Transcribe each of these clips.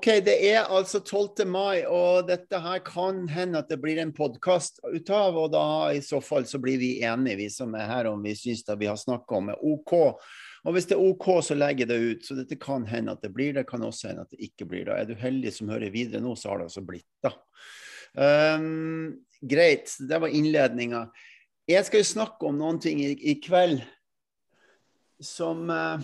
OK, det er altså 12. mai, og dette her kan hende at det blir en podkast ut av. Og da i så fall så blir vi enige, vi som er her, om vi syns det vi har snakka om er OK. Og hvis det er OK, så legger jeg det ut. Så dette kan hende at det blir det, kan også hende at det ikke blir det. Er du heldig som hører videre nå, så har det altså blitt det. Um, greit, det var innledninga. Jeg skal jo snakke om noen ting i, i kveld som uh,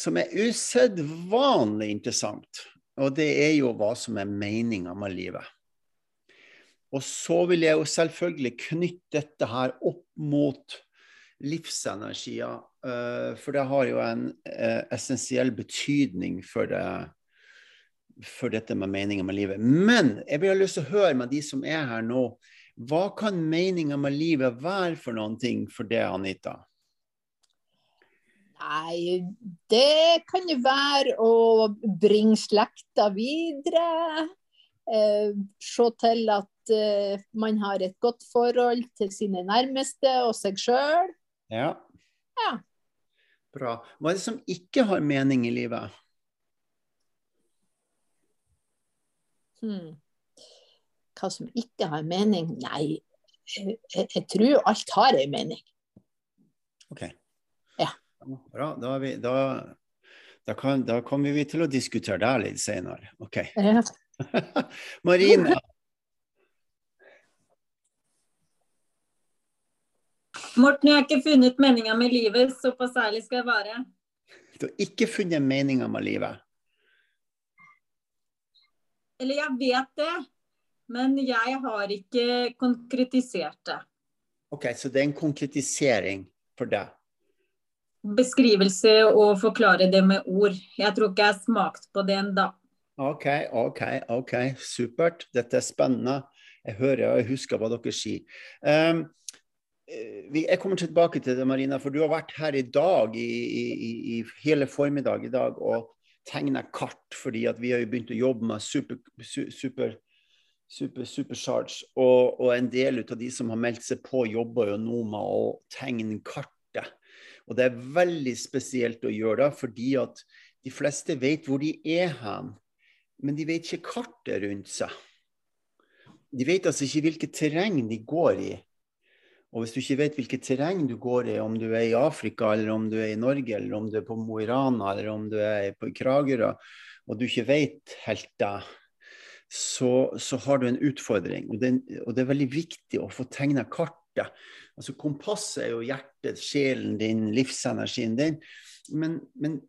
som er usedvanlig interessant. Og det er jo hva som er meninga med livet. Og så vil jeg jo selvfølgelig knytte dette her opp mot livsenergier. Uh, for det har jo en uh, essensiell betydning for, det, for dette med meninga med livet. Men jeg vil ha lyst til å høre med de som er her nå, hva kan meninga med livet være for noen ting for det, Anita? Nei, det kan jo være å bringe slekta videre. Eh, se til at eh, man har et godt forhold til sine nærmeste og seg sjøl. Ja. ja. Bra. Hva er det som ikke har mening i livet? Hmm. Hva som ikke har mening? Nei, jeg, jeg tror alt har en mening. Ok. Bra. Da, vi, da, da, kan, da, kommer vi til å diskutere det litt senere. OK. Ja. Marina. Morten, jeg har ikke funnet meninga med livet. Såpass ærlig skal jeg være. Du har ikke funnet meninga med livet? Eller jeg vet det, men jeg har ikke konkretisert det. OK, så det er en konkretisering for deg? Beskrivelse og forklare det med ord. Jeg tror ikke jeg har smakt på det ennå. OK, OK, ok, supert. Dette er spennende. Jeg hører og jeg husker hva dere sier. Um, jeg kommer tilbake til det, Marina, for du har vært her i dag i, i, i hele formiddag i dag og tegna kart, fordi vi har jo begynt å jobbe med super, super, super, supercharge. Og, og en del av de som har meldt seg på, jobber jo nå med å tegne kart og det er veldig spesielt å gjøre det, fordi at de fleste vet hvor de er hen, men de vet ikke kartet rundt seg. De vet altså ikke hvilket terreng de går i. Og hvis du ikke vet hvilket terreng du går i, om du er i Afrika, eller om du er i Norge, eller om du er på Mo i Rana, eller om du er på Kragerø, og du ikke vet helt det, så, så, har du en utfordring. Og det, og det, er veldig viktig å få tegna kartet. Altså Kompasset er jo hjertet, sjelen din, livsenergien din. Men, men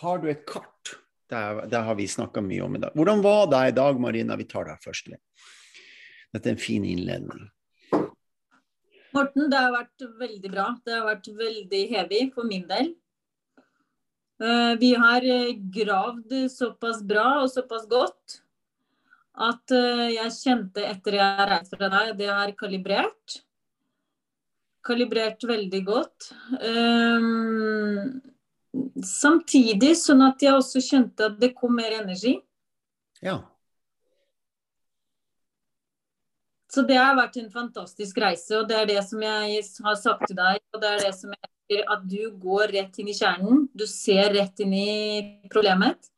har du et kart? Det, det har vi snakka mye om i dag. Hvordan var det i dag, Marina? Vi tar deg først. Dette er en fin innledning. Morten, det har vært veldig bra. Det har vært veldig heavy for min del. Eh, vi har eh, gravd såpass bra og såpass godt at eh, jeg kjente etter jeg reiste fra deg, det er kalibrert kalibrert veldig godt. Um, samtidig sånn at jeg også kjente at det kom mer energi. Ja. Så det har vært en fantastisk reise, og det er det som jeg har sagt til deg. Og det er det som jeg at du går rett inn i kjernen. Du ser rett inn i problemet.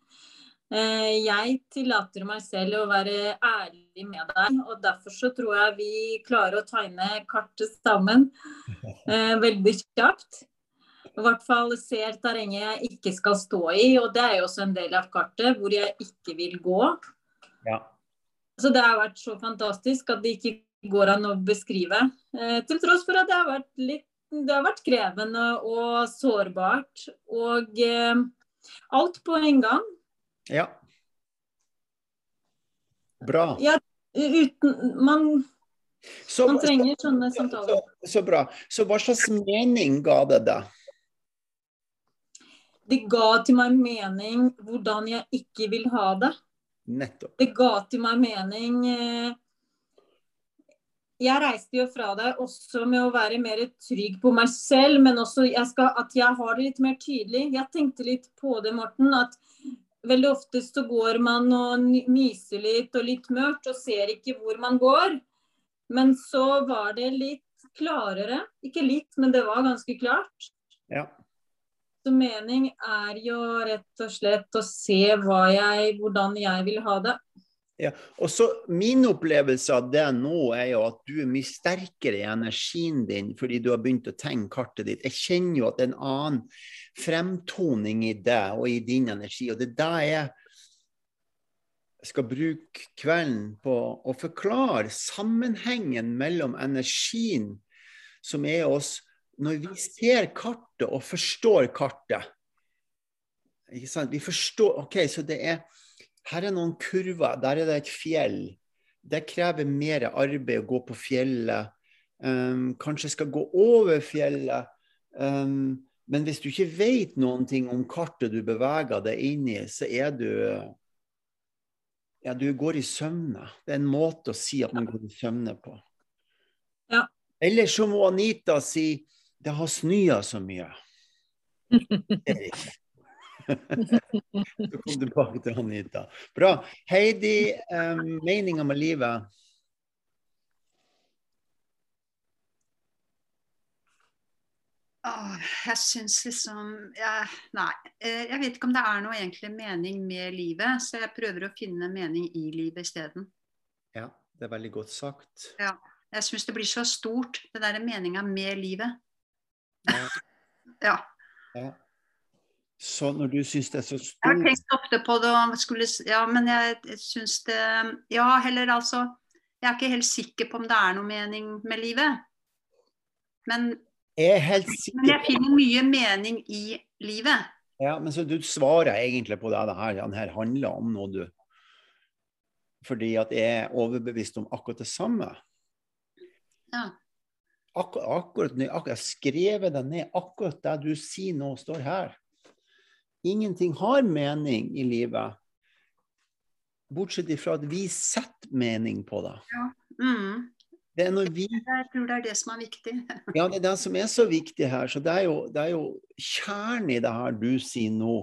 Eh, jeg tillater meg selv å være ærlig med deg, og derfor så tror jeg vi klarer å tegne kartet sammen eh, veldig kjapt. I hvert fall ser terrenget jeg ikke skal stå i, og det er jo også en del av kartet hvor jeg ikke vil gå. Ja. Så det har vært så fantastisk at det ikke går an å beskrive. Eh, til tross for at det har vært litt det har vært krevende og sårbart. Og eh, alt på en gang. Ja. Bra. Ja, uten Man, så, man trenger sånne samtaler. Så, så, bra. Så hva slags mening ga det deg? Det ga til meg mening hvordan jeg ikke vil ha det. Nettopp. Det ga til meg mening eh, Jeg reiste jo fra det også med å være mer trygg på meg selv, men også jeg skal, at jeg har det litt mer tydelig. Jeg tenkte litt på det, Morten, at veldig ofte så går man og myser litt og litt mørkt og ser ikke hvor man går. Men så var det litt klarere. Ikke litt, men det var ganske klart. Ja. Så mening er jo rett og slett å se jeg, hvordan jeg vil ha det. Ja. Og så Min opplevelse av det nå er jo at du er mye sterkere i energien din fordi du har begynt å tegne kartet ditt. Jeg kjenner jo at det er en annen fremtoning i det og i din energi. Og det er da jeg skal bruke kvelden på å forklare sammenhengen mellom energien som er oss når vi ser kartet og forstår kartet. Ikke sant? Vi forstår OK, så det er Her er noen kurver. Der er det et fjell. Det krever mer arbeid å gå på fjellet. Um, kanskje skal gå over fjellet. Um, men hvis du ikke vet noen ting om kartet du beveger deg inn i, så er du Ja, du går i søvne. Det er en måte å si at man går i søvne på. Ja. Eller som Anita si det har snøa så mye. Det er ikke. Så kom tilbake til Anita. Bra. Heidi, um, meninga med livet? Åh, jeg syns liksom jeg, Nei. eh, Jeg vet ikke om det er noe egentlig mening med livet, så jeg prøver å finne mening i livet isteden. Ja, det er veldig godt sagt. Ja. Jeg syns det blir så stort, det derre meninga med livet. Ja. Ja. Ja. Så når du syns det er så stort Jeg har tenkt ofte på det og skulle Ja, men jeg, jeg syns det Ja, heller altså Jeg er ikke helt sikker på om det er noe mening med livet. Men, Jeg er helt men jeg finner mye mening i livet. Ja, men så du svarer egentlig på det det her, den her handler om nå, du. Fordi at jeg er overbevist om akkurat det samme. Ja. Akkur akkurat, akkurat, jeg har skrevet det ned. Akkurat det du sier nå, står her. Ingenting har mening i livet. Bortsett ifra at vi setter mening på det. Ja. Mm. Det er når vi Jeg tror det er det som er viktig. Ja, det er det som er så viktig her. Så det er jo, det er jo kjernen i det her du sier nå.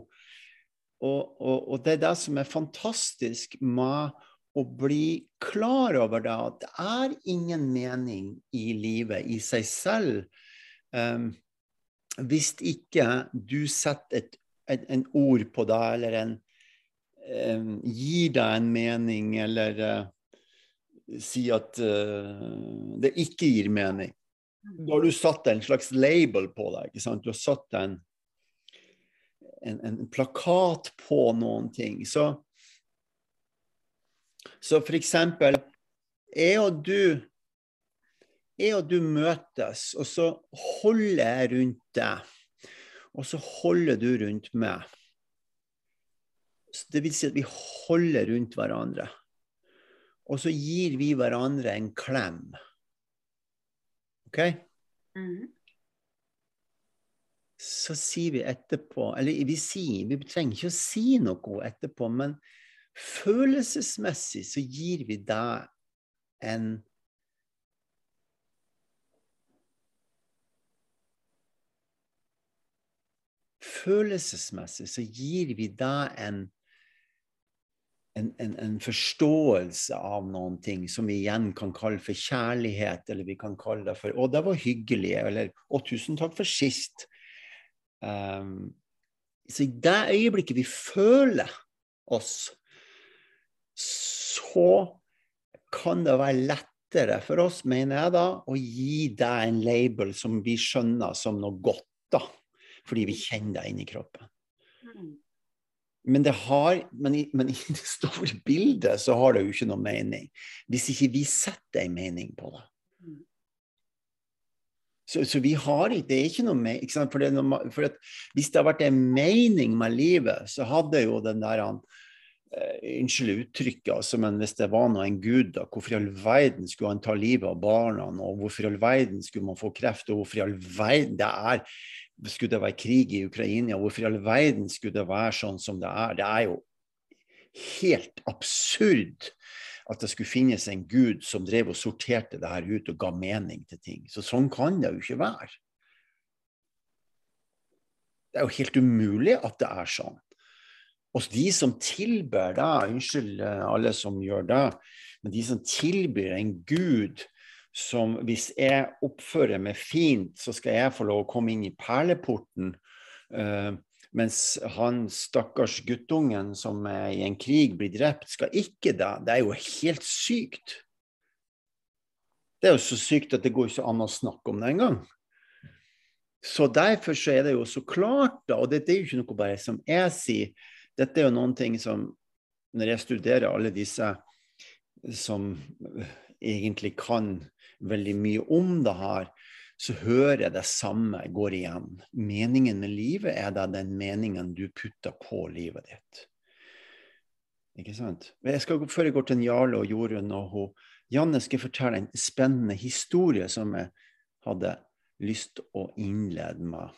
Og, og, og det er det som er fantastisk med å bli klar over det, at det er ingen mening i livet i seg selv um, hvis ikke du setter et, et, en ord på det, eller en, um, gir deg en mening, eller uh, sier at uh, det ikke gir mening. Da har du satt en slags label på deg. ikke sant? Du har satt en, en, en plakat på noen ting. Så, så for eksempel Jeg og du jeg og du møtes, og så holder jeg rundt deg. Og så holder du rundt meg. Så det vil si at vi holder rundt hverandre. Og så gir vi hverandre en klem. OK? Mm. så sier vi etterpå Eller vi sier, vi trenger ikke å si noe etterpå, men følelsesmessig så gir vi deg en Følelsesmessig så gir vi deg en en, en, en forståelse av noen ting som vi igjen kan kalle for kjærlighet, eller vi kan kalle det for 'Å, det var hyggelig', eller 'Å, tusen takk for sist'. Um, så i det øyeblikket vi føler oss, så kan det være lettere for oss, mener jeg da, å gi deg en label som vi skjønner som noe godt, da. Fordi vi kjenner det inni kroppen. Mm. Men, det har, men, i, men i det store bildet så har det jo ikke noe mening. Hvis ikke vi setter en mening på det. Så, så vi har ikke, det er ikke noe mening. ikke? For, det noe, for hvis det hadde vært en mening med livet, så hadde jo den der han, eh, Unnskyld uttrykket, altså, men hvis det var noe en gud, da, hvorfor i all verden skulle han ta livet av barna? Og hvorfor i all verden skulle man få kreft? Og hvorfor i all verden det er skulle det være krig i Ukraina? Hvorfor i all verden skulle det være sånn som det er? Det er jo helt absurd at det skulle finnes en gud som drev og sorterte det her ut og ga mening til ting. Så sånn kan det jo ikke være. Det er jo helt umulig at det er sånn. Og de som tilber det, unnskyld eh, alle som gjør det, men de som tilbyr en gud som hvis jeg oppfører meg fint, så skal jeg få lov å komme inn i perleporten Uh, mens han stakkars guttungen som er i en krig, blir drept, skal ikke det. Det er jo helt sykt. Det er jo så sykt at det går ikke an å snakke om det engang. Så derfor så er det jo så klart, da, og dette er jo ikke noe bare som jeg sier, dette er jo noen ting som Når jeg studerer alle disse som egentlig kan veldig mye om det her, så hører jeg det samme går igjen. Meningen med livet er da den meningen du putter på livet ditt. Ikke sant? Jeg skal, Før jeg går til Jarle og Jorunn og hun, Janne skal fortelle en spennende historie som jeg hadde lyst å innlede med.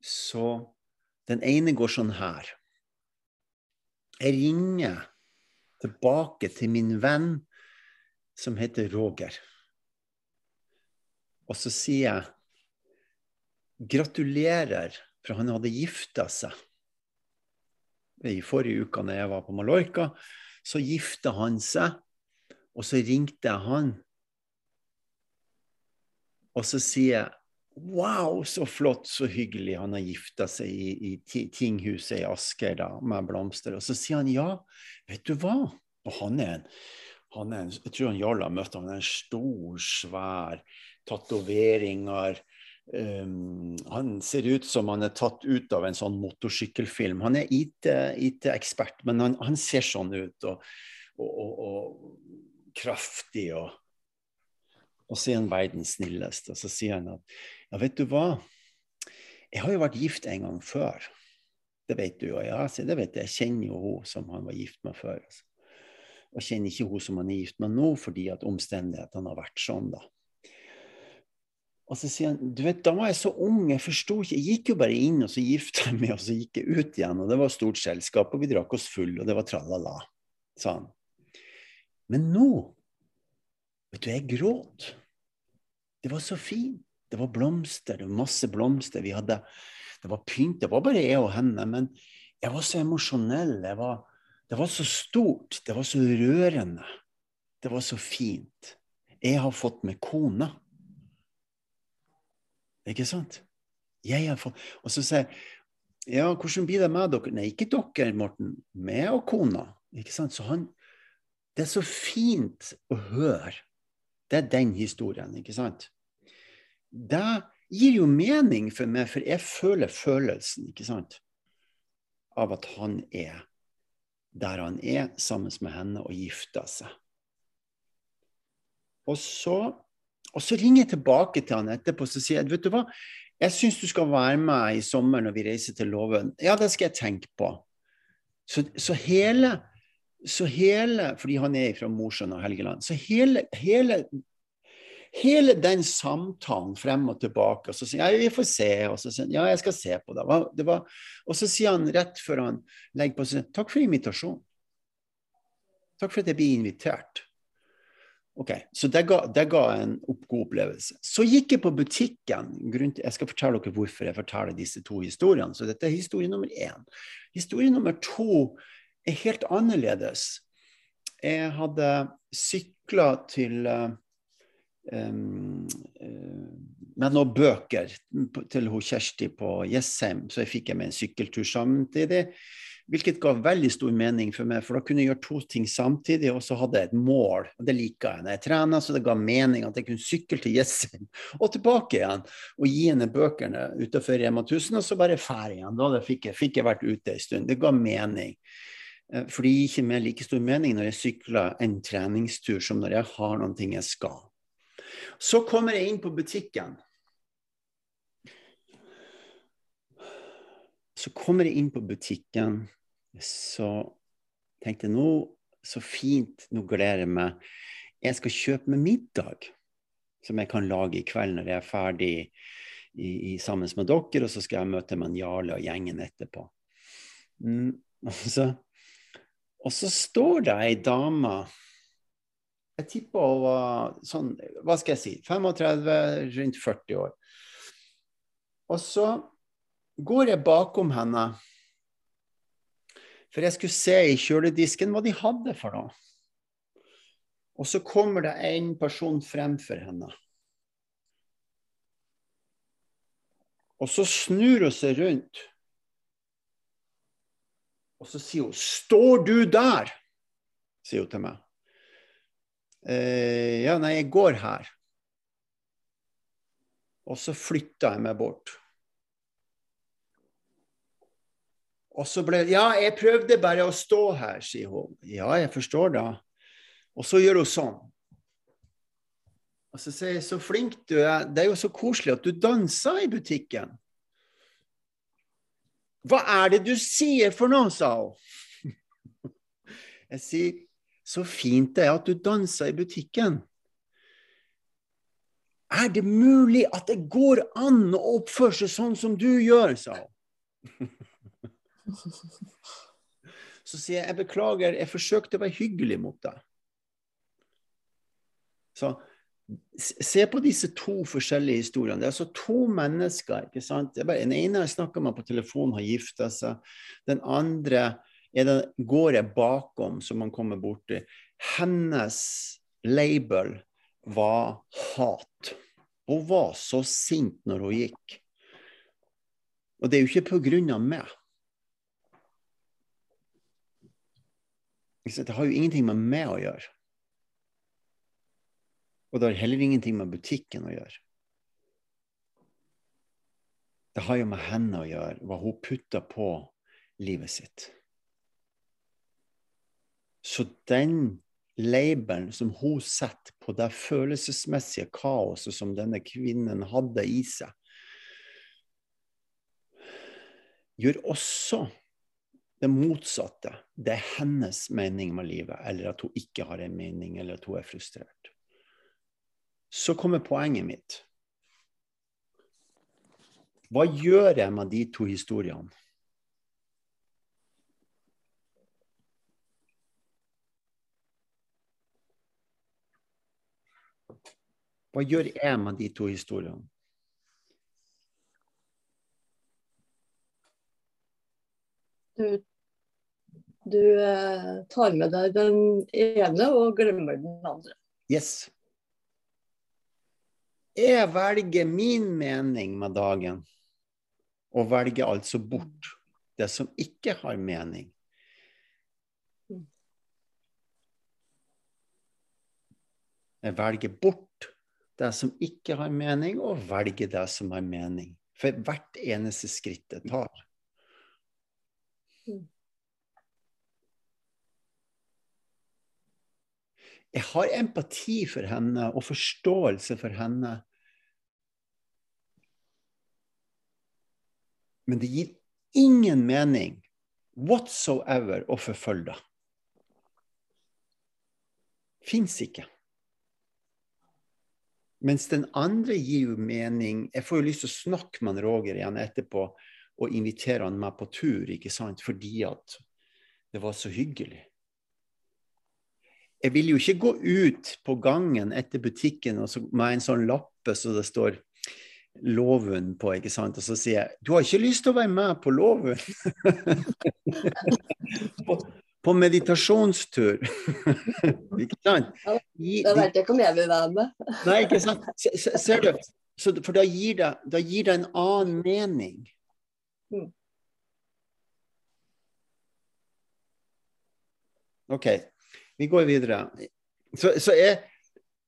Så den ene går sånn her. Jeg ringer tilbake til min venn som heter Roger. Og så sier jeg gratulerer, for han hadde gifta seg. I forrige uke når jeg var på Mallorca, så gifta han seg. Og så ringte jeg han og så sier jeg Wow, så flott, så hyggelig. Han har gifta seg i, i tinghuset i Asker da, med blomster. Og så sier han ja, vet du hva? Og han er en, han er en Jeg tror han Jarl har møtt ham. Han er en stor, svær tatoveringer. Um, han ser ut som han er tatt ut av en sånn motorsykkelfilm. Han er IT-ekspert, IT men han, han, ser sånn ut. Og, og, og, og kraftig og og så er han verdens snilleste. Og så sier han at ja, vet du hva, jeg har jo vært gift en gang før. Det vet du jo. Ja, så det vet jeg. Jeg kjenner jo hun som han var gift med før. Altså. Og kjenner ikke hun som han er gift med nå, fordi at omstendighetene har vært sånn, da. Og så sier han du vet, da var jeg så ung, jeg forsto ikke Jeg gikk jo bare inn, og så gifta jeg meg, og så gikk jeg ut igjen. Og det var stort selskap, og vi drakk oss full, og det var tralala, sa han. Men nå Vet du, jeg gråt. Det var så fint. Det var blomster, det var masse blomster. Vi hadde, det var pynt. Det var bare jeg og henne. Men jeg var så emosjonell. Jeg Var, det var så stort. Det var så rørende. Det var så fint. Jeg har fått meg kone. Ikke sant? Jeg har fått Og så sier jeg ja, hvordan blir det med dere? Nei, ikke dere, Morten. Meg og kona. Ikke sant? Så han Det er så fint å høre det er den historien, ikke sant? Det gir jo mening for meg, for jeg føler følelsen, ikke sant? Av at han er der han er, sammen med henne, og gifter seg. Og så, og så ringer jeg tilbake til han etterpå og sier jeg, vet du hva, jeg syns du skal være med i sommer når vi reiser til Låven. Ja, det skal jeg tenke på. Så, så hele så hele Fordi han er fra Mosjøen og Helgeland. Så hele, hele, hele, den samtalen frem og tilbake, og så sier jeg vi får se, og så sier han ja, jeg skal se på det. det var, og så sier han rett før han legger på seg takk for invitasjonen. Takk for at jeg blir invitert. Ok, Så det ga, det ga en god opplevelse. Så gikk jeg på butikken. Jeg skal fortelle dere hvorfor jeg forteller disse to historiene. Så dette er historie nummer én. Historie nummer to er helt annerledes. Jeg hadde sykla til uh, med noen bøker til hun Kjersti på Jessheim, så jeg fikk jeg med en sykkeltur samtidig. Hvilket ga veldig stor mening for meg, for da kunne jeg gjøre to ting samtidig, og så hadde jeg et mål. og Det liker jeg når jeg trener, så det ga mening at jeg kunne sykle til Jessheim og tilbake igjen. Og gi henne bøkene utenfor Rema 1000, og så bare fære igjen. Da fikk jeg, fikk jeg vært ute en stund. Det ga mening. Eh, for det gir ikke meg like stor mening når jeg sykler en treningstur som når jeg har noen ting jeg skal. Så kommer jeg inn på butikken. Så kommer jeg inn på butikken, så tenkte jeg nå så fint, nå gleder jeg meg. Jeg skal kjøpe meg middag som jeg kan lage i kveld når jeg er ferdig i, i, sammen med dere, og så skal jeg møte med Jarle og gjengen etterpå. Mm, så og så står det ei dame Jeg tipper hun var sånn, hva skal jeg si, 35, rundt 40 år. Og så går jeg bakom henne, for jeg skulle se i kjøledisken hva de hadde for noe. Og så kommer det en person fremfor henne. Og så snur hun seg rundt. Og så sier hun 'Står du der?' sier hun til meg. Eh, ja, nei, jeg går her. Og så flytta jeg meg bort. Og så ble Ja, jeg prøvde bare å stå her, sier hun. Ja, jeg forstår da. Og så gjør hun sånn. Og så sier jeg, så flink du er. Det er jo så koselig at du danser i butikken. Hva er det du sier for noe, sa hun. Jeg sier, så fint det er at du danser i butikken. Er det mulig at det går an å oppføre seg sånn som du gjør, sa hun. Så sier jeg jeg beklager, jeg forsøkte å være hyggelig mot deg. Så se på disse to forskjellige historiene. Det er altså to mennesker. ikke sant? Den ene jeg snakka med på telefon, har gifta seg. Den andre det, går jeg bakom, som man kommer borti. Hennes label var hat. Hun var så sint når hun gikk. Og det er jo ikke på grunn av meg. Det har jo ingenting med meg å gjøre. Og det har heller ingenting med butikken å gjøre. Det har jo med henne å gjøre, hva hun putter på livet sitt. Så den labelen som hun setter på det følelsesmessige kaoset som denne kvinnen hadde i seg, gjør også det motsatte. Det er hennes mening med livet, eller at hun ikke har en mening, eller at hun er frustrert. Så kommer poenget mitt. Hva gjør jeg med de to historiene? Hva gjør jeg med de to historiene? Du du eh, tar med deg den ene og glemmer den andre. Yes. Jeg velger min mening med dagen, og velger altså bort det som ikke har mening. Jeg velger bort det som ikke har mening, og velge det som har mening. For hvert eneste skritt det tar. Jeg har empati for henne og forståelse for henne. Men det gir ingen mening whatsoever å forfølge det. Fins ikke. Mens den andre gir jo mening Jeg får jo lyst til å snakke med Roger igjen etterpå og invitere han med på tur, ikke sant? fordi at det var så hyggelig jeg vil jo ikke gå ut på gangen etter butikken med en sånn lappe så det står Låven på, ikke sant. Og så sier jeg du har ikke lyst til å være med på Låven? på, på, meditasjonstur. ikke sant? Da vet jeg ikke om jeg vil være med. Nei, ikke sant. Ser du? Så, for da gir, det, da gir det en annen mening. Mm. OK. Vi går videre. Så, så jeg,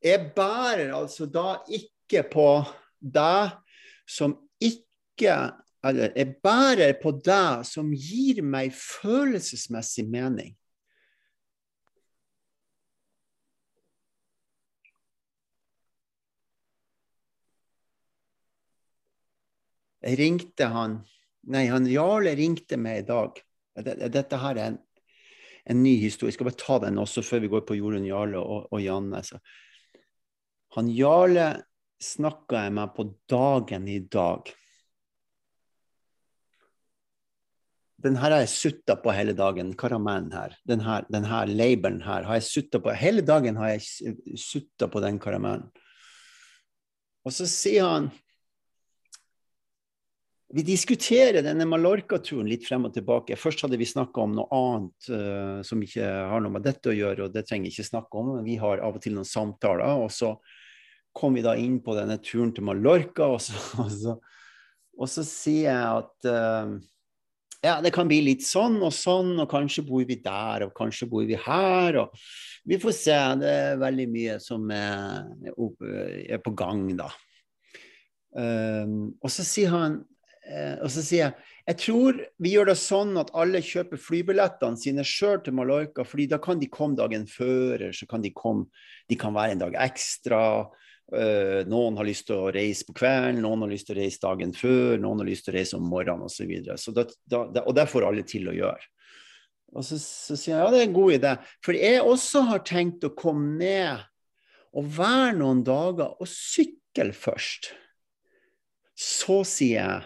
jeg, bærer altså da ikke på det som ikke Eller jeg bærer på det som gir meg følelsesmessig mening. Jeg ringte han Nei, han Jarle ringte meg i dag. Dette her er en en ny historie. Jeg skal bare ta den også før vi går på Jorunn Jarle og, og Janne. Så. Han Jarle snakka jeg med på dagen i dag. Den her har jeg sutta på hele dagen, karamellen her. Den her, den her labelen her har jeg sutta på. Hele dagen har jeg sutta på den karamellen. Og så sier han vi diskuterer denne Mallorca-turen litt frem og tilbake. Først hadde vi snakka om noe annet uh, som ikke har noe med dette å gjøre, og det trenger jeg ikke snakke om. Men vi har av og til noen samtaler. Og så kom vi da inn på denne turen til Mallorca, og så, og så, Og så sier jeg at uh, ja, det kan bli litt sånn og sånn, og kanskje bor vi der, og kanskje bor vi her. og Vi får se. Det er veldig mye som er, på gang, da. Um, og så sier han uh, og så sier jeg jeg tror vi gjør det sånn at alle kjøper flybillettene sine sjøl til Mallorca, fordi da kan de komme dagen før, så kan de komme De kan være en dag ekstra. Uh, noen har lyst til å reise på kvelden, noen har lyst til å reise dagen før, noen har lyst til å reise om morgenen osv. Og det får alle til å gjøre. Og så, så, sier jeg ja, det er en god idé. For jeg også har tenkt å komme ned og være noen dager og sykle først. Så sier jeg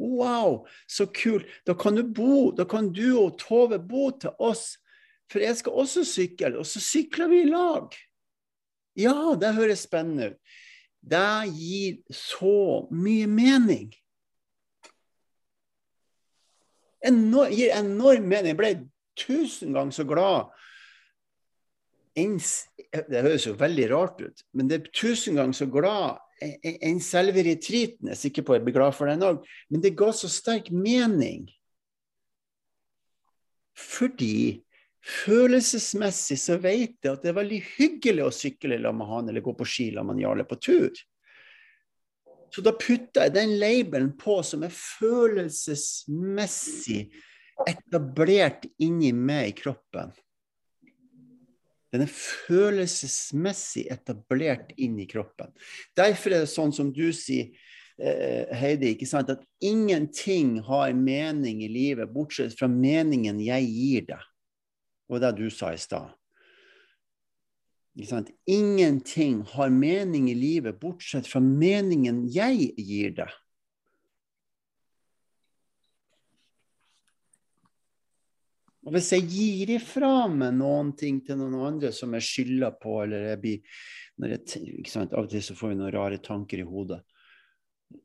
wow, så kult. Da kan du bo, da kan du og Tove bo til oss. For jeg skal også sykle, og så sykler vi i lag. Ja, det høres spennende ut. Det gir så mye mening. Enor gir enorm mening. Jeg ble tusen ganger så glad. Det høres jo veldig rart ut, men det er tusen ganger så glad enn selve retreaten. Jeg er sikker på jeg blir glad for den òg, men det ga så sterk mening. Fordi følelsesmessig så vet jeg at det er veldig hyggelig å sykle sammen med han eller gå på ski sammen med Jarle på tur. Så da putter jeg den labelen på som er følelsesmessig etablert inni meg i kroppen. Den er følelsesmessig etablert inni kroppen. Derfor er det sånn som du sier, eh, Heidi, ikke sant? at ingenting har mening i livet bortsett fra meningen jeg gir deg. Det var det du sa i stad. Ingenting har mening i livet bortsett fra meningen jeg gir deg. Og hvis jeg gir ifra meg noen ting til noen andre som jeg skylder på, eller jeg blir Av og til så får vi noen rare tanker i hodet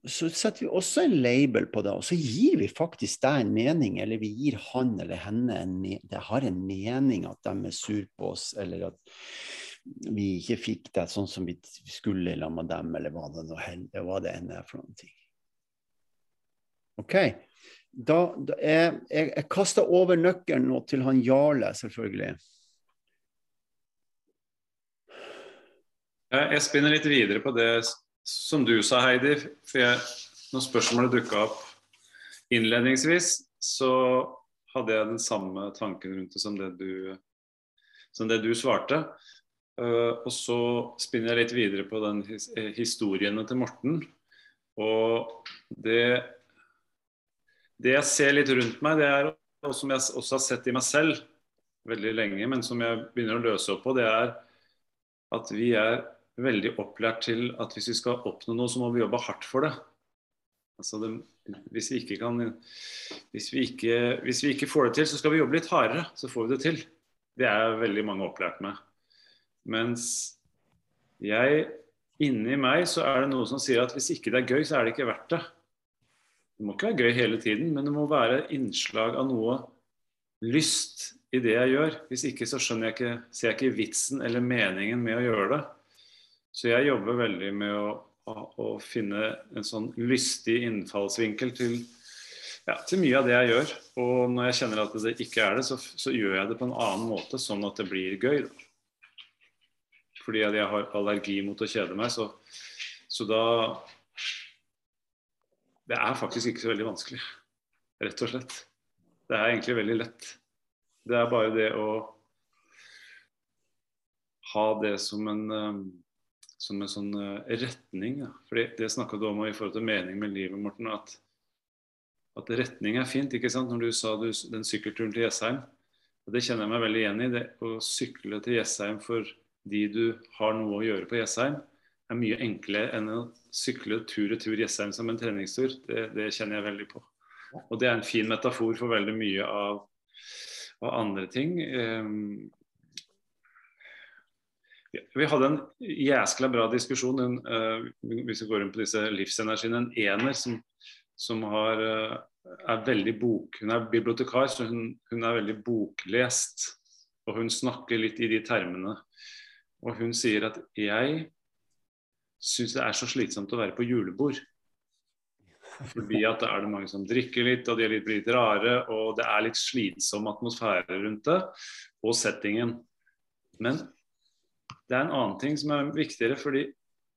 så setter vi også en label på det, og så gir vi faktisk deg en mening, eller vi gir han eller henne en Det har en mening at de er sur på oss, eller at vi ikke fikk det sånn som vi skulle sammen med dem, eller hva det, hva det enn er for noen ting. OK. Da, da jeg, jeg, jeg kaster over nøkkelen nå til han Jarle, selvfølgelig. Jeg spinner litt videre på det som du sa, Heidi, for jeg, når spørsmålet dukka opp innledningsvis, så hadde jeg den samme tanken rundt det som det du, som det du svarte. Uh, og så spinner jeg litt videre på den his historiene til Morten. Og det, det jeg ser litt rundt meg, det er, og som jeg også har sett i meg selv veldig lenge, men som jeg begynner å løse opp på, det er at vi er veldig opplært til at hvis vi skal oppnå noe, så må vi jobbe hardt for det. Altså det, hvis, vi kan, hvis, vi ikke, hvis vi ikke får det til, så skal vi jobbe litt hardere, så får vi det til. Det er veldig mange opplært med. Mens jeg, inni meg, så er det noe som sier at hvis ikke det er gøy, så er det ikke verdt det. Det må ikke være gøy hele tiden, men det må være innslag av noe lyst i det jeg gjør. Hvis ikke så skjønner jeg ikke, ser jeg ikke vitsen eller meningen med å gjøre det. Så jeg jobber veldig med å, å, å finne en sånn lystig innfallsvinkel til, ja, til, mye av det jeg gjør. Og når jeg kjenner at det ikke er det, så, så gjør jeg det på en annen måte, sånn at det blir gøy. Da. Fordi jeg har allergi mot å kjede meg, så, så da Det er faktisk ikke så veldig vanskelig, rett og slett. Det er egentlig veldig lett. Det er bare det å ha det som en um, som en sånn eh, retning. Ja. Fordi Det snakka du om i forhold til mening med livet, Morten. At, at retning er fint. ikke sant? Når du sa du, den sykkelturen til Jessheim. Og Det kjenner jeg meg veldig igjen i. det Å sykle til Jessheim for de du har noe å gjøre på Jessheim, er mye enklere enn å sykle tur og tur Jessheim som en treningstur. Det, det, kjenner jeg veldig på. Og det er en fin metafor for veldig mye av, av andre ting. Um, vi hadde en jæskla bra diskusjon en, uh, hvis vi går inn på disse livsenergiene. En ener som, som har, uh, er veldig bok... Hun er bibliotekar, så hun, hun, er veldig boklest. Og hun snakker litt i de termene. Og hun sier at jeg syns det er så slitsomt å være på julebord. Fordi at da er det mange som drikker litt, og de er litt, litt rare, og det er litt slitsom atmosfære rundt det, og settingen. Men det er en annen ting som er viktigere, fordi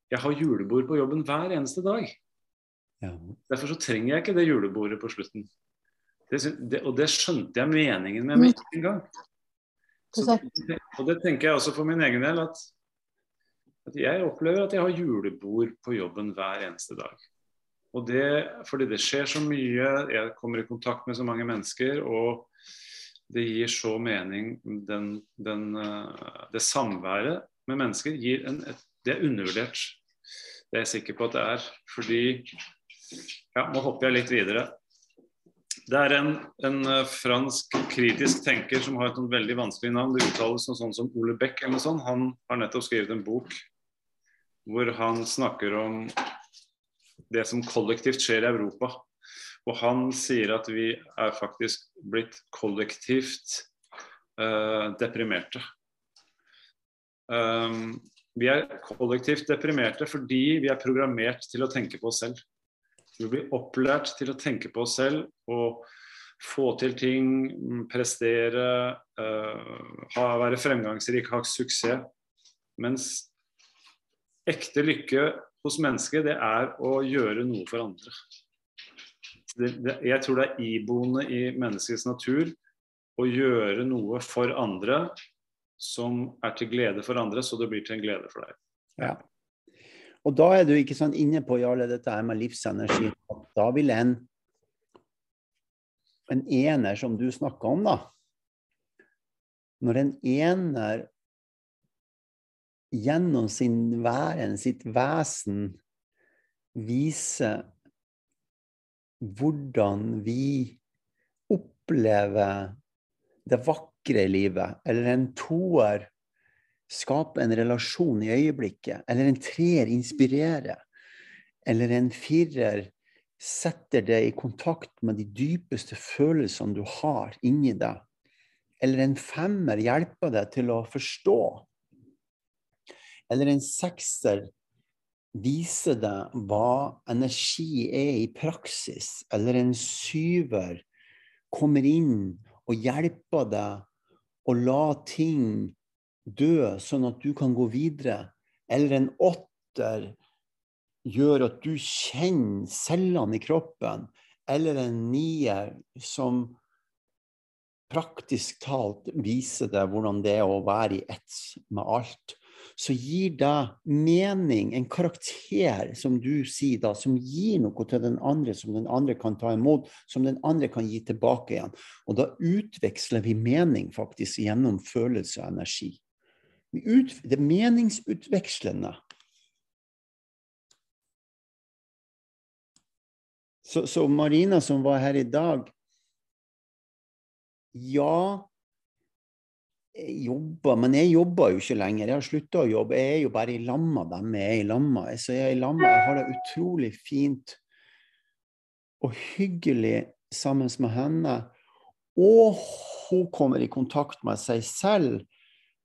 jeg har julebord på jobben hver eneste dag. Ja. Derfor så trenger jeg ikke det julebordet på slutten. Det, det, og det skjønte jeg meningen med med en gang. Så, og det tenker jeg også for min egen del, at, at jeg opplever at jeg har julebord på jobben hver eneste dag. Og det, fordi det skjer så mye, jeg kommer i kontakt med så mange mennesker, og det gir så mening den, den, eh, Det samværet med mennesker gir en, et, det er undervurdert. Det er jeg sikker på at det er. Fordi Ja, nå hopper jeg litt videre. Det er en, en eh, fransk kritisk tenker som har et veldig vanskelig navn. Det uttales noe sånn som Ole Beck eller noe sånt. Han har nettopp skrevet en bok hvor han snakker om det som kollektivt skjer i Europa. Og han sier at vi er faktisk blitt kollektivt eh, deprimerte. Um, vi er kollektivt deprimerte fordi vi er programmert til å tenke på oss selv. Vi blir opplært til å tenke på oss selv og få til ting, mm, prestere, uh, ha, være fremgangsrik, ha suksess. Mens ekte lykke hos mennesket, det er å gjøre noe for andre. Det, det, jeg tror det er iboende i menneskets natur å gjøre noe for andre som er til glede for andre, så det blir til en glede for deg. Ja. Og da er du ikke sånn inne på Jarle, dette her med livsenergi. Da vil en en ener som du snakka om, da Når en ener gjennom sin væren, sitt vesen, viser hvordan vi opplever det vakre i livet, eller en toer skaper en relasjon i øyeblikket, eller en treer inspirerer, eller en firer setter deg i kontakt med de dypeste følelsene du har inni deg, eller en femmer hjelper deg til å forstå, eller en sekser viser deg hva energi er i praksis, eller en syver kommer inn og hjelper deg å la ting dø, sånn at du kan gå videre. Eller en åtter gjør at du kjenner cellene i kroppen. Eller en nier som praktisk talt viser deg hvordan det er å være i ett med alt. Så gir det mening, en karakter, som du sier da, som gir noe til den andre, som den andre kan ta imot, som den andre kan gi tilbake igjen. Og da utveksler vi mening faktisk gjennom følelse og energi. Det er meningsutvekslende. Så, så Marina som var her i dag Ja, jobber, men jeg jobber jo ikke lenger. Jeg har slutta å jobbe. Jeg er jo bare i lamma dem jeg er i lamma. Så jeg er i lamma. Jeg har det utrolig fint og hyggelig sammen med henne. Og hun kommer i kontakt med seg selv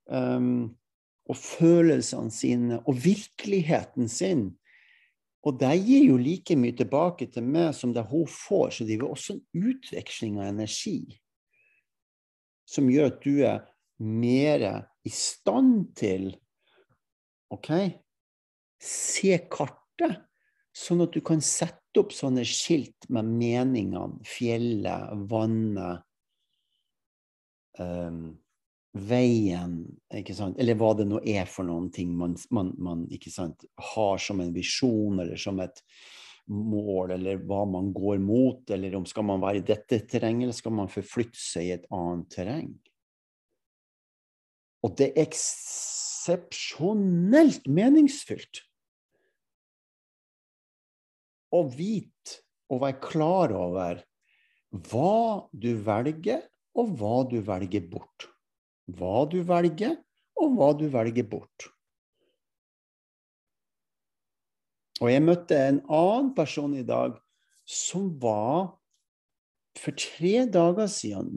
um, og følelsene sine og virkeligheten sin. Og det gir jo like mye tilbake til meg som det hun får, så det er også en utveksling av energi som gjør at du er mer i stand til OK, se kartet, sånn at du kan sette opp sånne skilt med meningene, fjellet, vannet, um, veien, ikke sant? eller hva det nå er for noen ting man, man, man ikke sant, har som en visjon eller som et mål, eller hva man går mot, eller om skal man være i dette terrenget, eller skal man forflytte seg i et annet terreng. Og det er eksepsjonelt meningsfylt å vite og være klar over hva du velger, og hva du velger bort. Hva du velger, og hva du velger bort. Og jeg møtte en annen person i dag som var for tre dager siden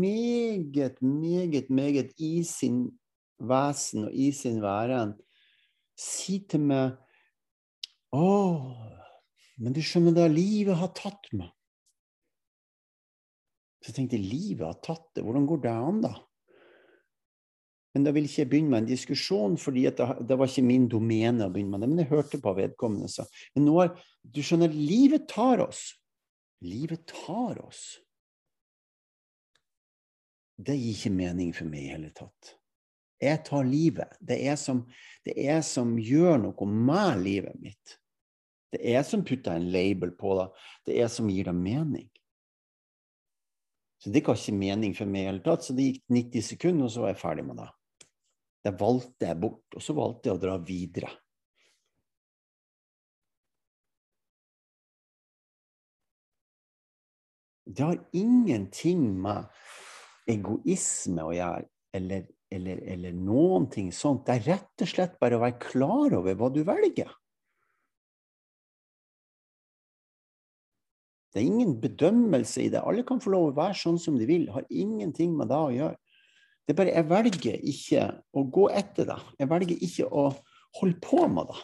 meget, meget, meget i sin vesen og i sin væren si til meg Å, Men du skjønner da, livet har tatt meg. Så jeg tenkte livet har tatt det, hvordan går det an, da? Men da vil ikke jeg begynne med en diskusjon, fordi det, det, var ikke min domene å begynne med det. Men jeg hørte på vedkommende så. Men nå er, du skjønner, livet tar oss. Livet tar oss. Det gir ikke mening for meg i hele tatt. Jeg tar livet. Det er som, det er som gjør noe med livet mitt. Det er som putter en label på det. Det er som gir det mening. Så det ga ikke mening for meg i hele tatt. Så det gikk 90 sekunder, og så var jeg ferdig med det. Det valgte jeg bort, og så valgte jeg å dra videre. Det har ingenting med egoisme å gjøre, eller, eller, eller noen ting sånt. Det er rett og slett bare å være klar over hva du velger. Det er ingen bedømmelse i det. Alle kan få lov å være sånn som de vil. Det har ingenting med det å gjøre. Det er bare jeg velger ikke å gå etter det. Jeg velger ikke å holde på med det.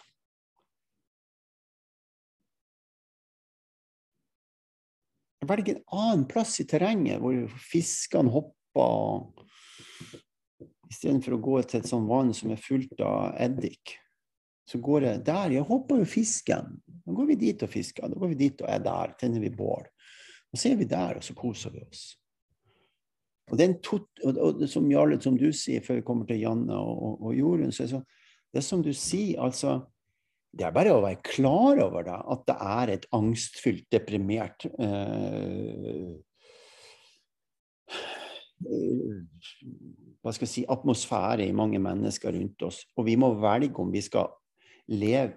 Jeg en annen plass i terrenget hvor fiskene hopper Istedenfor å gå til et sånt vann som er fullt av eddik. Så går jeg der. Jeg hopper jo fisken. Da går vi dit og fisker. Da går vi dit og er der. Tenner vi bål. Og så er vi der, og så koser vi oss. Og, tot, og, og som, Jarle, som du sier før vi kommer til Janne og, og, og Jorunn, så er det, sånn det er som du sier, altså Det er bare å være klar over det, at det er et angstfylt, deprimert eh, hva skal jeg si, atmosfære i mange mennesker rundt oss. Og vi må velge om vi skal leve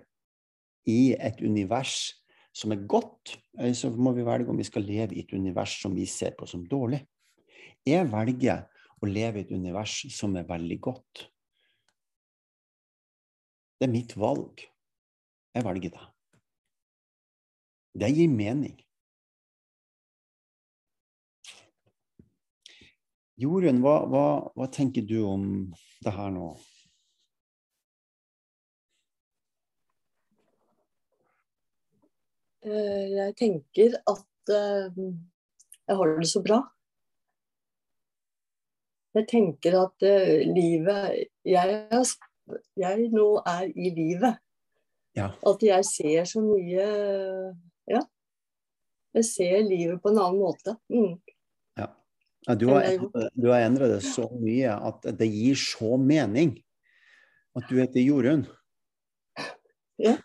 i et univers som er godt, eller så må vi velge om vi skal leve i et univers som vi ser på som dårlig. Jeg velger å leve i et univers som er veldig godt. Det er mitt valg. Jeg velger det. Det gir mening. Jorunn, hva, hva, hva tenker du om det her nå? Eh, jeg tenker at eh, jeg har det så bra. Jeg tenker at uh, livet jeg, jeg, nå er i livet. Ja. At jeg ser så mye Ja. Jeg ser livet på en annen måte. Mm. Ja. ja. du har, du har endret det så mye at det gir så mening at du heter Jorunn. Ja.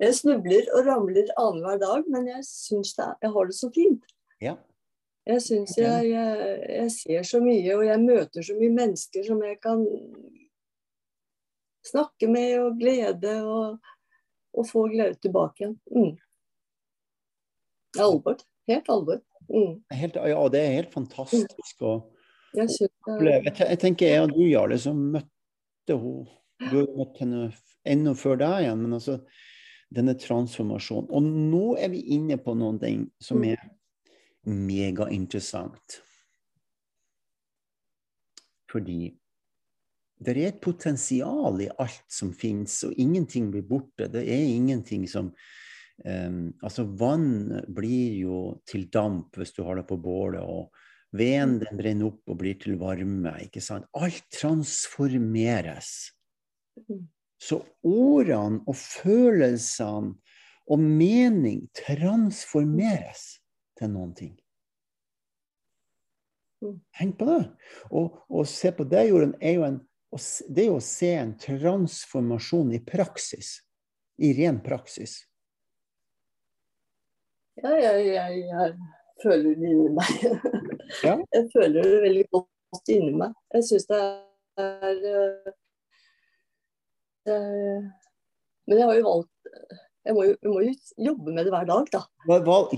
Jeg snubler og ramler annenhver dag, men jeg syns jeg har det så fint. Ja. Jeg syns jeg, jeg, jeg, ser så mye, og jeg møter så mye mennesker som jeg kan snakke med og glede og, og få glede tilbake igjen. Mm. Alvor. Helt alvor. Mm. Helt, ja, det er helt fantastisk å jeg, oppleve. Jeg, tenker jeg og du, Jarle, som møtte henne Du har møtt henne enda før deg igjen, men altså denne transformasjonen. Og nå er vi inne på noe som mm. er megainteressant. Fordi det er et potensial i alt som finnes, og ingenting blir borte. Det er ingenting som um, Altså, vann blir jo til damp hvis du har det på bålet, og veden mm. den brenner opp og blir til varme. ikke sant? Alt transformeres. Mm. Så ordene og følelsene og mening transformeres til noen ting. Tenk mm. på det. Og og se på det, Jorunn, er jo en, det er jo å se en transformasjon i praksis. I ren praksis. Ja, jeg, jeg, jeg føler det inni meg. Ja. Jeg føler det veldig godt inni meg. Jeg syns det er eh, Eh, men jeg har jo valgt jeg må, jo, jeg må jo jobbe med det hver dag, da. Valg?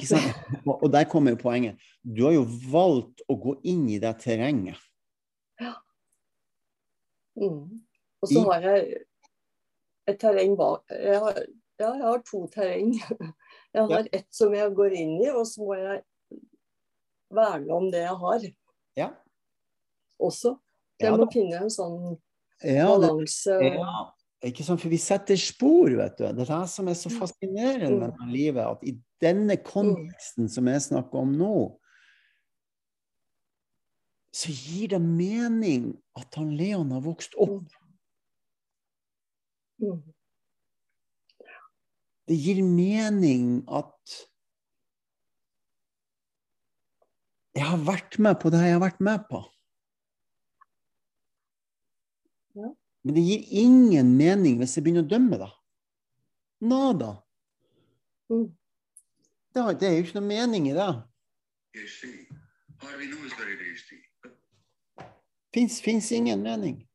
Og der kommer jo poenget. Du har jo valgt å gå inn i det terrenget. Ja. Mm. Og så har jeg et terreng bak. Jeg har, ja, jeg har to terreng. Jeg har ja. ett som jeg går inn i, og så må jeg verne om det jeg har. Ja. Også. Jeg må finne en sånn balanse. Ja, ikke sant? For vi setter spor, vet du. Det er det som er så fascinerende med livet. At i denne konteksten som jeg snakker om nå, så gir det mening at han Leon har vokst opp. Mm. Det gir mening at jeg har vært med på det jeg har vært med på. Men det gir ingen mening hvis jeg begynner å dømme, da. Nada. Mm. Det, er jo ikke noe mening i det. tasty. Harvey knows very tasty. Fins, fins ingen mening.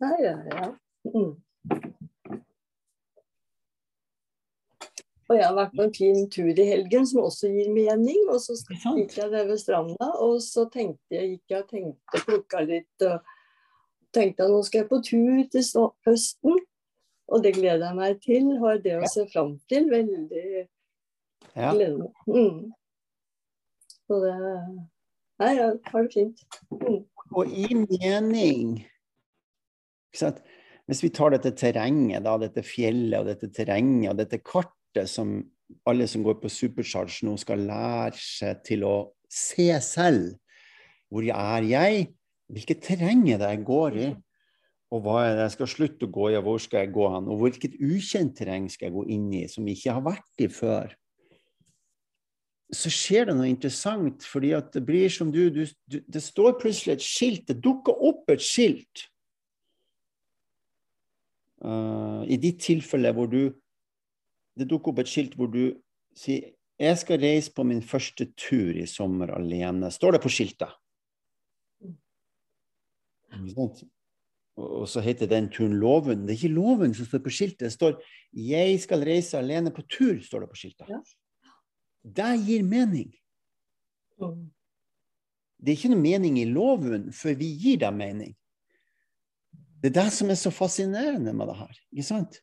Nei, ja, ja. Mm. Og jeg har vært på en fin tur i helgen som også gir mening. Og så gikk jeg der ved stranda, og så tenkte jeg, gikk jeg tenkte, plukka litt og tenkte at nå skal jeg på tur til høsten. Og det gleder jeg meg til. Har det å se fram til. Veldig Ja. gleder meg. Mm. Så det Nei, ja, har det fint. Mm. Og i mening? Hvis vi tar dette terrenget, da, dette fjellet og dette terrenget og dette kartet som alle som går på Supercharge nå skal lære seg til å se selv. Hvor er jeg? Hvilket terreng er det jeg går i? Og hva er det jeg skal slutte å gå i, og hvor skal jeg gå hen? Og hvilket ukjent terreng skal jeg gå inn i, som jeg ikke har vært i før? Så skjer det noe interessant, fordi at det blir som du, du, du Det står plutselig et skilt, det dukker opp et skilt. Uh, I ditt tilfelle hvor du Det dukker opp et skilt hvor du sier jeg skal reise på min første tur i sommer alene. Står det på skiltet? Og så heter den turen Låven. Det er ikke Låven som står på skiltet. Det står 'Jeg skal reise alene på tur', står det på skiltet. Det gir mening. Det er ikke noe mening i loven før vi gir det mening. Det er det som er så fascinerende med det her. ikke sant?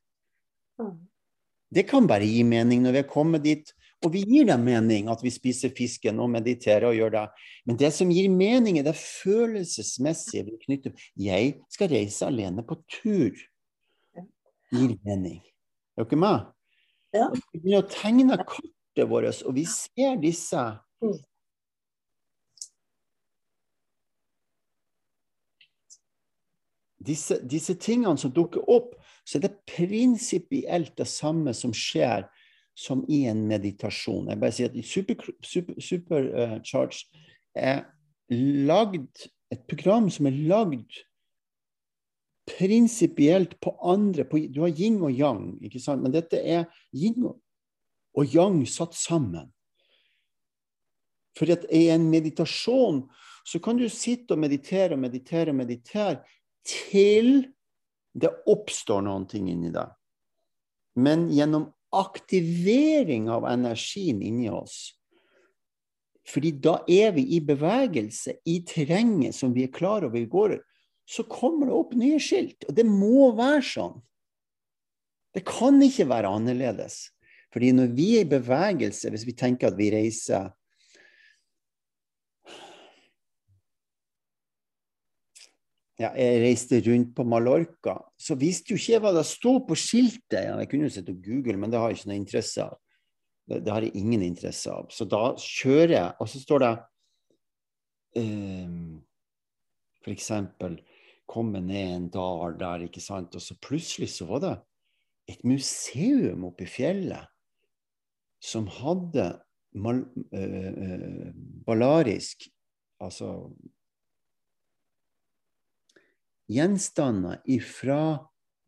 Det kan bare gi mening når vi er kommet dit, og vi gir det mening at vi spiser fisken og mediterer og gjør det. Men det som gir mening, er det følelsesmessige vi knytter Jeg skal reise alene på tur. Gir mening. Er dere med? Ja. Begynner å tegne kartet vårt, og vi ser disse Mm. disse, disse tingene som dukker opp, så er det prinsipielt det samme som skjer som i en meditasjon. Jeg bare sier at Supercharge super, Supercharged er lagd et program som er lagd prinsipielt på andre på, Du har yin og yang, ikke sant? men dette er yin og- og yang satt sammen. For at i en meditasjon så kan du sitte og meditere og meditere og meditere til det oppstår noen ting inni deg. Men gjennom aktivering av energien inni oss fordi da er vi i bevegelse i terrenget som vi er klar over i går, så kommer det opp nye skilt. Og det må være sånn. Det kan ikke være annerledes. Fordi når vi er i bevegelse, hvis vi tenker at vi reiser ja, jeg reiste rundt på Mallorca, så visste jo ikke jeg hva det sto på skiltet. Ja, jeg kunne jo sett og google, men det har jeg ikke noe interesse av. Det, det har jeg ingen interesse av. Så da kjører jeg, og så står det um, for eksempel komme ned en dal der, ikke sant, og så plutselig så var det et museum oppe i fjellet som hadde mal, uh, uh, ballarisk, altså gjenstander ifra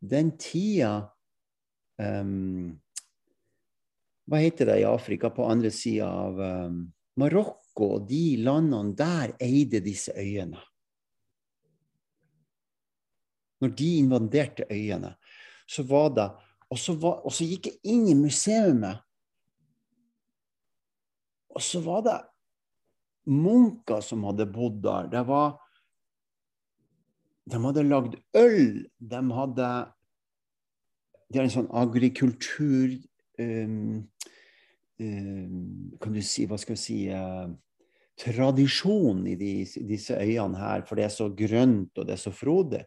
den tida um, Hva heter det i Afrika, på andre sida av um, Marokko og de landene der eide disse øyene. Når de invaderte øyene, så var det Og så, var, og så gikk jeg inn i museet, og så var det munker som hadde bodd der. Det var de hadde lagd øl. De hadde De har en sånn agrikultur um, um, Kan du si Hva skal jeg si uh, Tradisjon i de, disse øyene her, for det er så grønt og det er så frodig.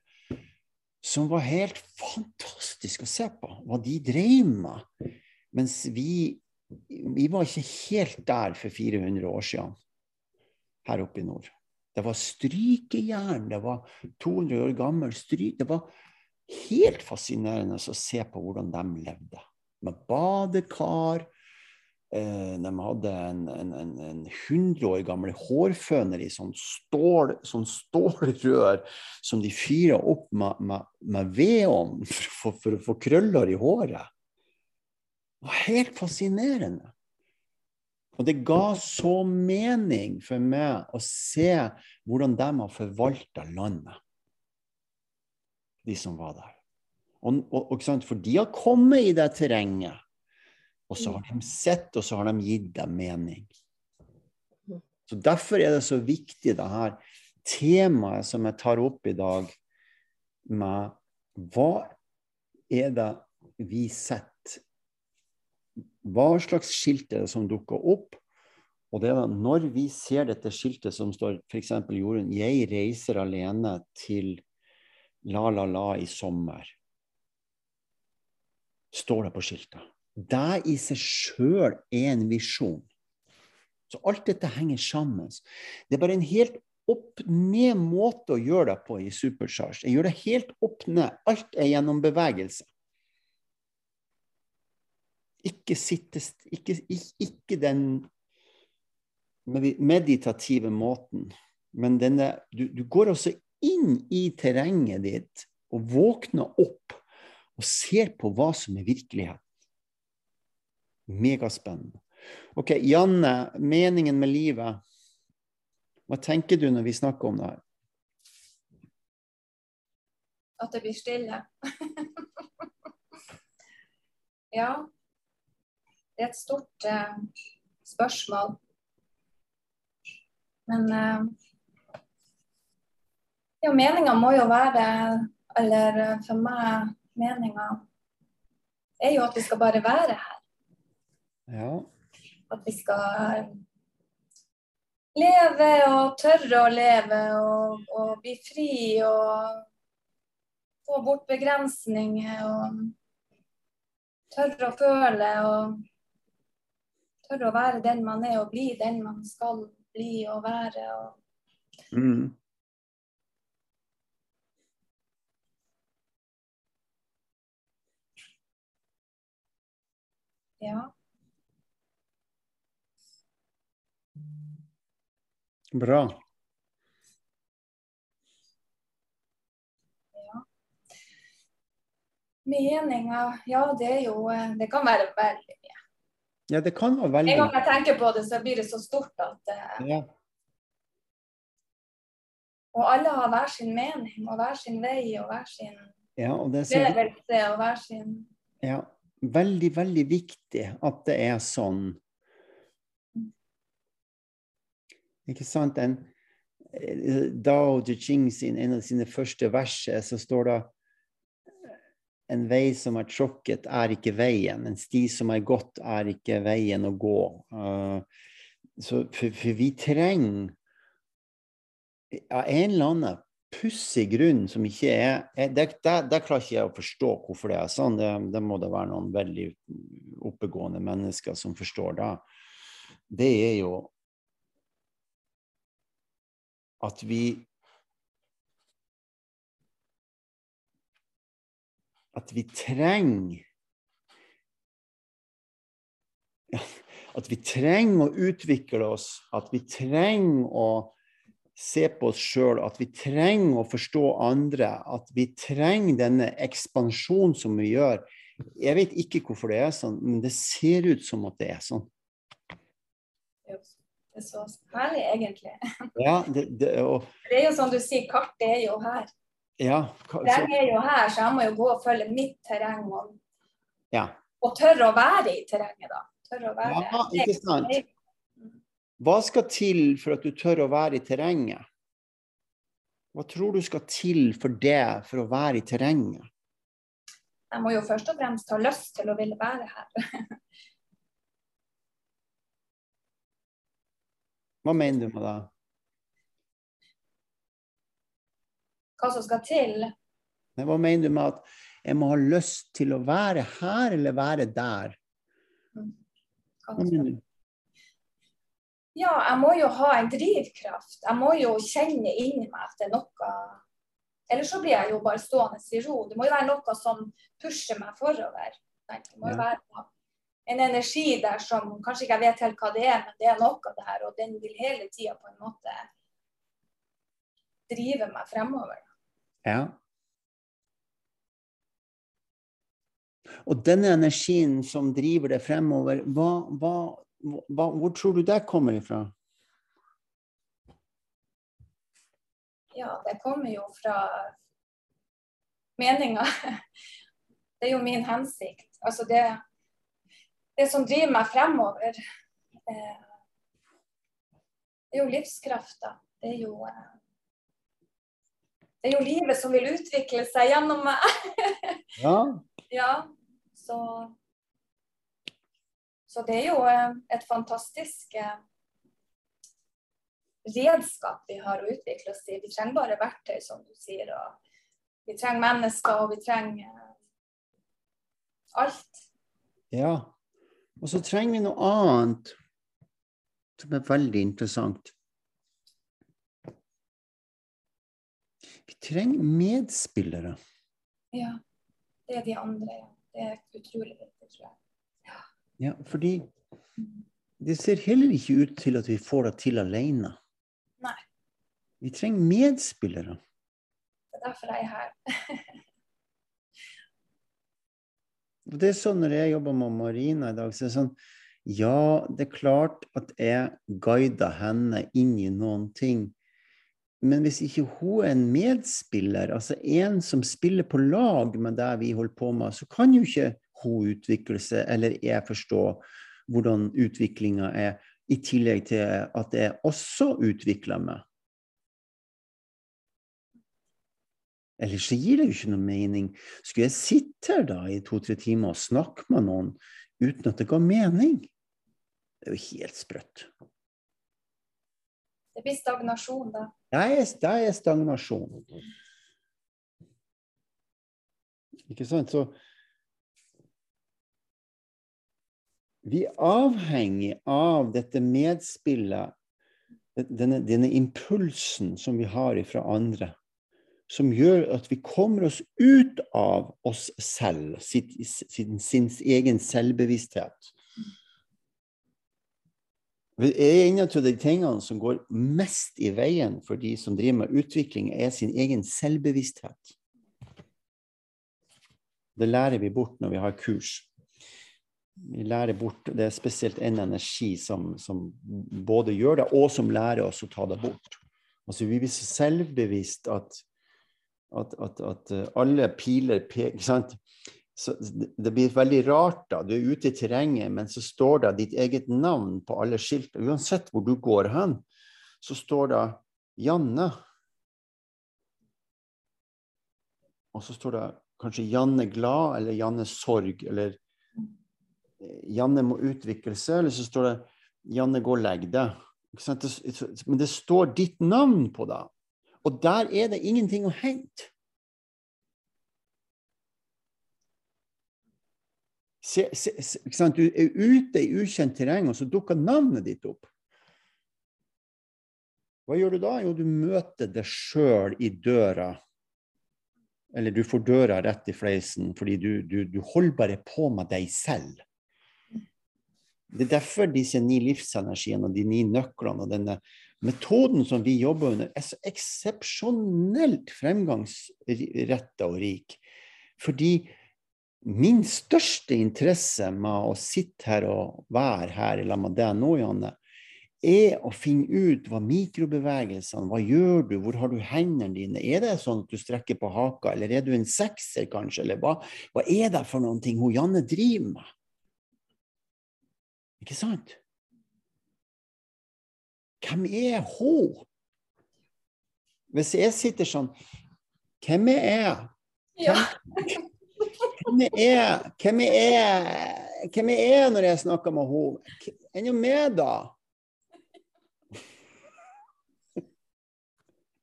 som var helt fantastisk å se på, hva de drev med. Mens vi, vi var ikke helt der for 400 år siden her oppe i nord. Det var strykejern, det var 200 år gammel stryk. Det var helt fascinerende å se på hvordan de levde. Med badekar, Eh, de hadde en, en, en, en 100 år gammel hårføner i sånn, stål, sånn stålrør som de fyra opp med, med, med vedovn for, for, å få krøller i håret. Det var helt fascinerende. Og det ga så mening for meg å se hvordan de har forvalta landet, de som var der. Og, og, og, for de har kommet i det terrenget og så har de sett, og så har de gitt dem mening. Så Derfor er det så viktig, det her temaet som jeg tar opp i dag, med hva er det vi setter Hva slags skilt er det som dukker opp? Og det er da når vi ser dette skiltet som står f.eks. Jorunn 'Jeg reiser alene til La La La i sommer', står det på skiltet. Det i seg sjøl er en visjon. Så alt dette henger sammen. Det er bare en helt opp-ned måte å gjøre det på i supercharge. Jeg gjør det helt opp-ned. Alt er gjennom bevegelse. Ikke, sitte, ikke, ikke den meditative måten, men denne du, du går også inn i terrenget ditt og våkner opp og ser på hva som er virkelighet. Megaspennende. Ok, Janne, meningen med livet. Hva tenker du når vi snakker om det her? At det blir stille. ja. Det er et stort eh, spørsmål. Men eh, ja, meninga må jo være Eller eh, for meg, meninga er jo at vi skal bare være her. Ja. At vi skal leve og tørre å leve og, og bli fri og få bort begrensninger og tørre å føle og tørre å være den man er og bli den man skal bli og være. Og... Mm. Ja. Bra. Meninga, ja det er jo eh, Det kan være veldig. Ja, det kan være veldig En gang jeg tenker på det, så blir det så stort at uh, ja. Og alle har hver sin mening og hver sin vei og hver sin ja, og det er så... opplevelse og hver sin Ja, veldig, veldig viktig at det er sånn Ikke sant? En, eh, Dao De sin, en av sine første verser, så står det en vei som er tråkket, er ikke veien. En sti som er gått, er ikke veien å gå. Uh, så for, for, vi trenger av en eller annen pussig grunn som ikke er det, det, det, klarer ikke jeg å forstå hvorfor det er sånn. Det, det må det være noen veldig oppegående mennesker som forstår det. Det er jo at vi At vi trenger At vi trenger å utvikle oss, at vi trenger å se på oss sjøl, at vi trenger å forstå andre, at vi trenger denne ekspansjonen som vi gjør. Jeg vet ikke hvorfor det er sånn, men det ser ut som at det er sånn. Det er så herlig, egentlig. Ja, det, det, og... det er jo som du sier, kartet er jo her. Ja, Terrenget er jo her, så jeg må jo gå og følge mitt terreng. Og, ja. og tørre å være i terrenget, da. Tørre å være ja, ikke sant. Hva skal til for at du tør å være i terrenget? Hva tror du skal til for det, for å være i terrenget? Jeg må jo først og fremst ha lyst til å ville være her. Hva mener du med det? Hva som skal til? Men Hva mener du med at jeg må ha lyst til å være her eller være der? Hva mener du? Ja, jeg må jo ha en drivkraft. Jeg må jo kjenne inni meg at det er noe Eller så blir jeg jo bare stående i ro. Det må jo være noe som pusher meg forover. Det må jo Ja. være en energi der som kanskje ikke jeg vet helt hva det er, men det er noe der, og den vil hele tida på en måte drive meg fremover. Ja. Og denne energien som driver deg fremover, hva, hva, hva, hvor tror du det kommer ifra? Ja, det kommer jo fra meninga. Det er jo min hensikt. Altså det, det som driver meg fremover, eh, det er jo livskrafta. Det er jo eh, Det er jo livet som vil utvikle seg gjennom meg. Ja. Ja, så Så det er jo eh, et fantastisk eh, redskap vi har å utvikle oss i. Vi trenger bare verktøy, som du sier. og Vi trenger mennesker, og vi trenger eh, alt. ja. Og så trenger vi noe annet som er veldig interessant. Trenger medspillere. Ja. Det er de andre. ja. Det er utrolig viktig, tror jeg. Ja, fordi det ser heller ikke ut til at vi får det til alene. Nei. Vi trenger medspillere. Det er derfor jeg er her. Det er sånn når jeg jobber med Marina i dag, så er det sånn Ja, det er klart at jeg guider henne inn i noen ting. Men hvis ikke hun er en medspiller, altså en som spiller på lag med det vi holder på med, så kan jo ikke hun utvikle seg, eller jeg forstå hvordan utviklinga er, i tillegg til at jeg også utvikler meg. Ellers så gir det jo ikke noe mening. Skulle jeg sitte her da i to-tre timer og snakke med noen uten at det ga mening? Det er jo helt sprøtt. Det blir stagnasjon da. Det er, det er stagnasjon. Ikke sant? Så vi er avhengig av dette medspillet, denne, denne impulsen som vi har fra andre, som gjør at vi kommer oss ut av oss selv, sin, sin egen selvbevissthet. Er en av de tingene som går mest i veien for de som driver med utvikling, er sin egen selvbevissthet. Det lærer vi bort når vi har kurs. Vi lærer bort, Det er spesielt en energi som, som både gjør det, og som lærer oss å ta det bort. Altså Vi blir så selvbevisst at, at, at, at alle piler peker? Så det blir veldig rart da. Du er ute i terrenget, men så står det ditt eget navn på alle skilt. Uansett hvor du går hen, så står det Janne. Og så står det kanskje Janne glad eller Janne sorg, eller Janne må utvikle seg, eller så står det Janne gå og legg deg. Men det står ditt navn på det. Og der er det ingenting å hente. Se, se, se, du er ute i ukjent terreng, og så dukker navnet ditt opp. Hva gjør du da? Jo, du møter deg sjøl i døra. Eller du får døra rett i fleisen, fordi du, du, du holder bare på med deg selv. Det er derfor disse ni livsenergiene og de ni nøklene og denne metoden som vi jobber under, er så eksepsjonelt fremgangsretta og rik. Fordi min største interesse med å sitte her og være her i lag med deg nå, Janne, er å finne ut hva mikrobevegelsene Hva gjør du? Hvor har du hendene dine? Er det sånn at du strekker på haka, eller er du en sekser, kanskje? Eller hva, hva er det for noen ting hun Janne driver med? Ikke sant? Hvem er hun? Hvis jeg sitter sånn Hvem er jeg? Ja. Hvem jeg er jeg? Hvem jeg? Er når jeg snakker med henne? Enn om med, da?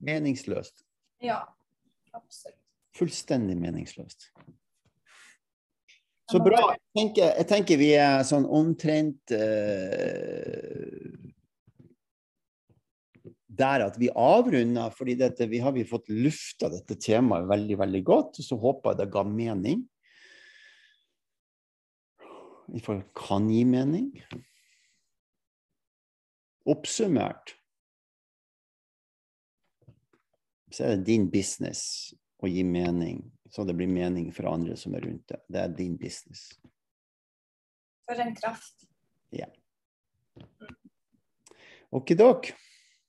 Meningsløst. ja, absolutt. Fullstendig meningsløst. Så bra. Jeg tenker, jeg tenker vi er sånn omtrent uh, der at vi avrunder, fordi dette, vi har vi fått lufta dette temaet veldig, veldig godt. Så håper jeg det ga mening. I fall kan gi mening. Oppsummert så er det din business å gi mening, så det blir mening for andre som er rundt deg. Det er din business. For en kraft. Okidok.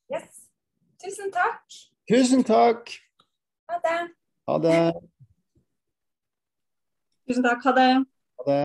Yes. Tusen takk. Tusen takk. Ha det. Ha det. Tusen takk. Ha det.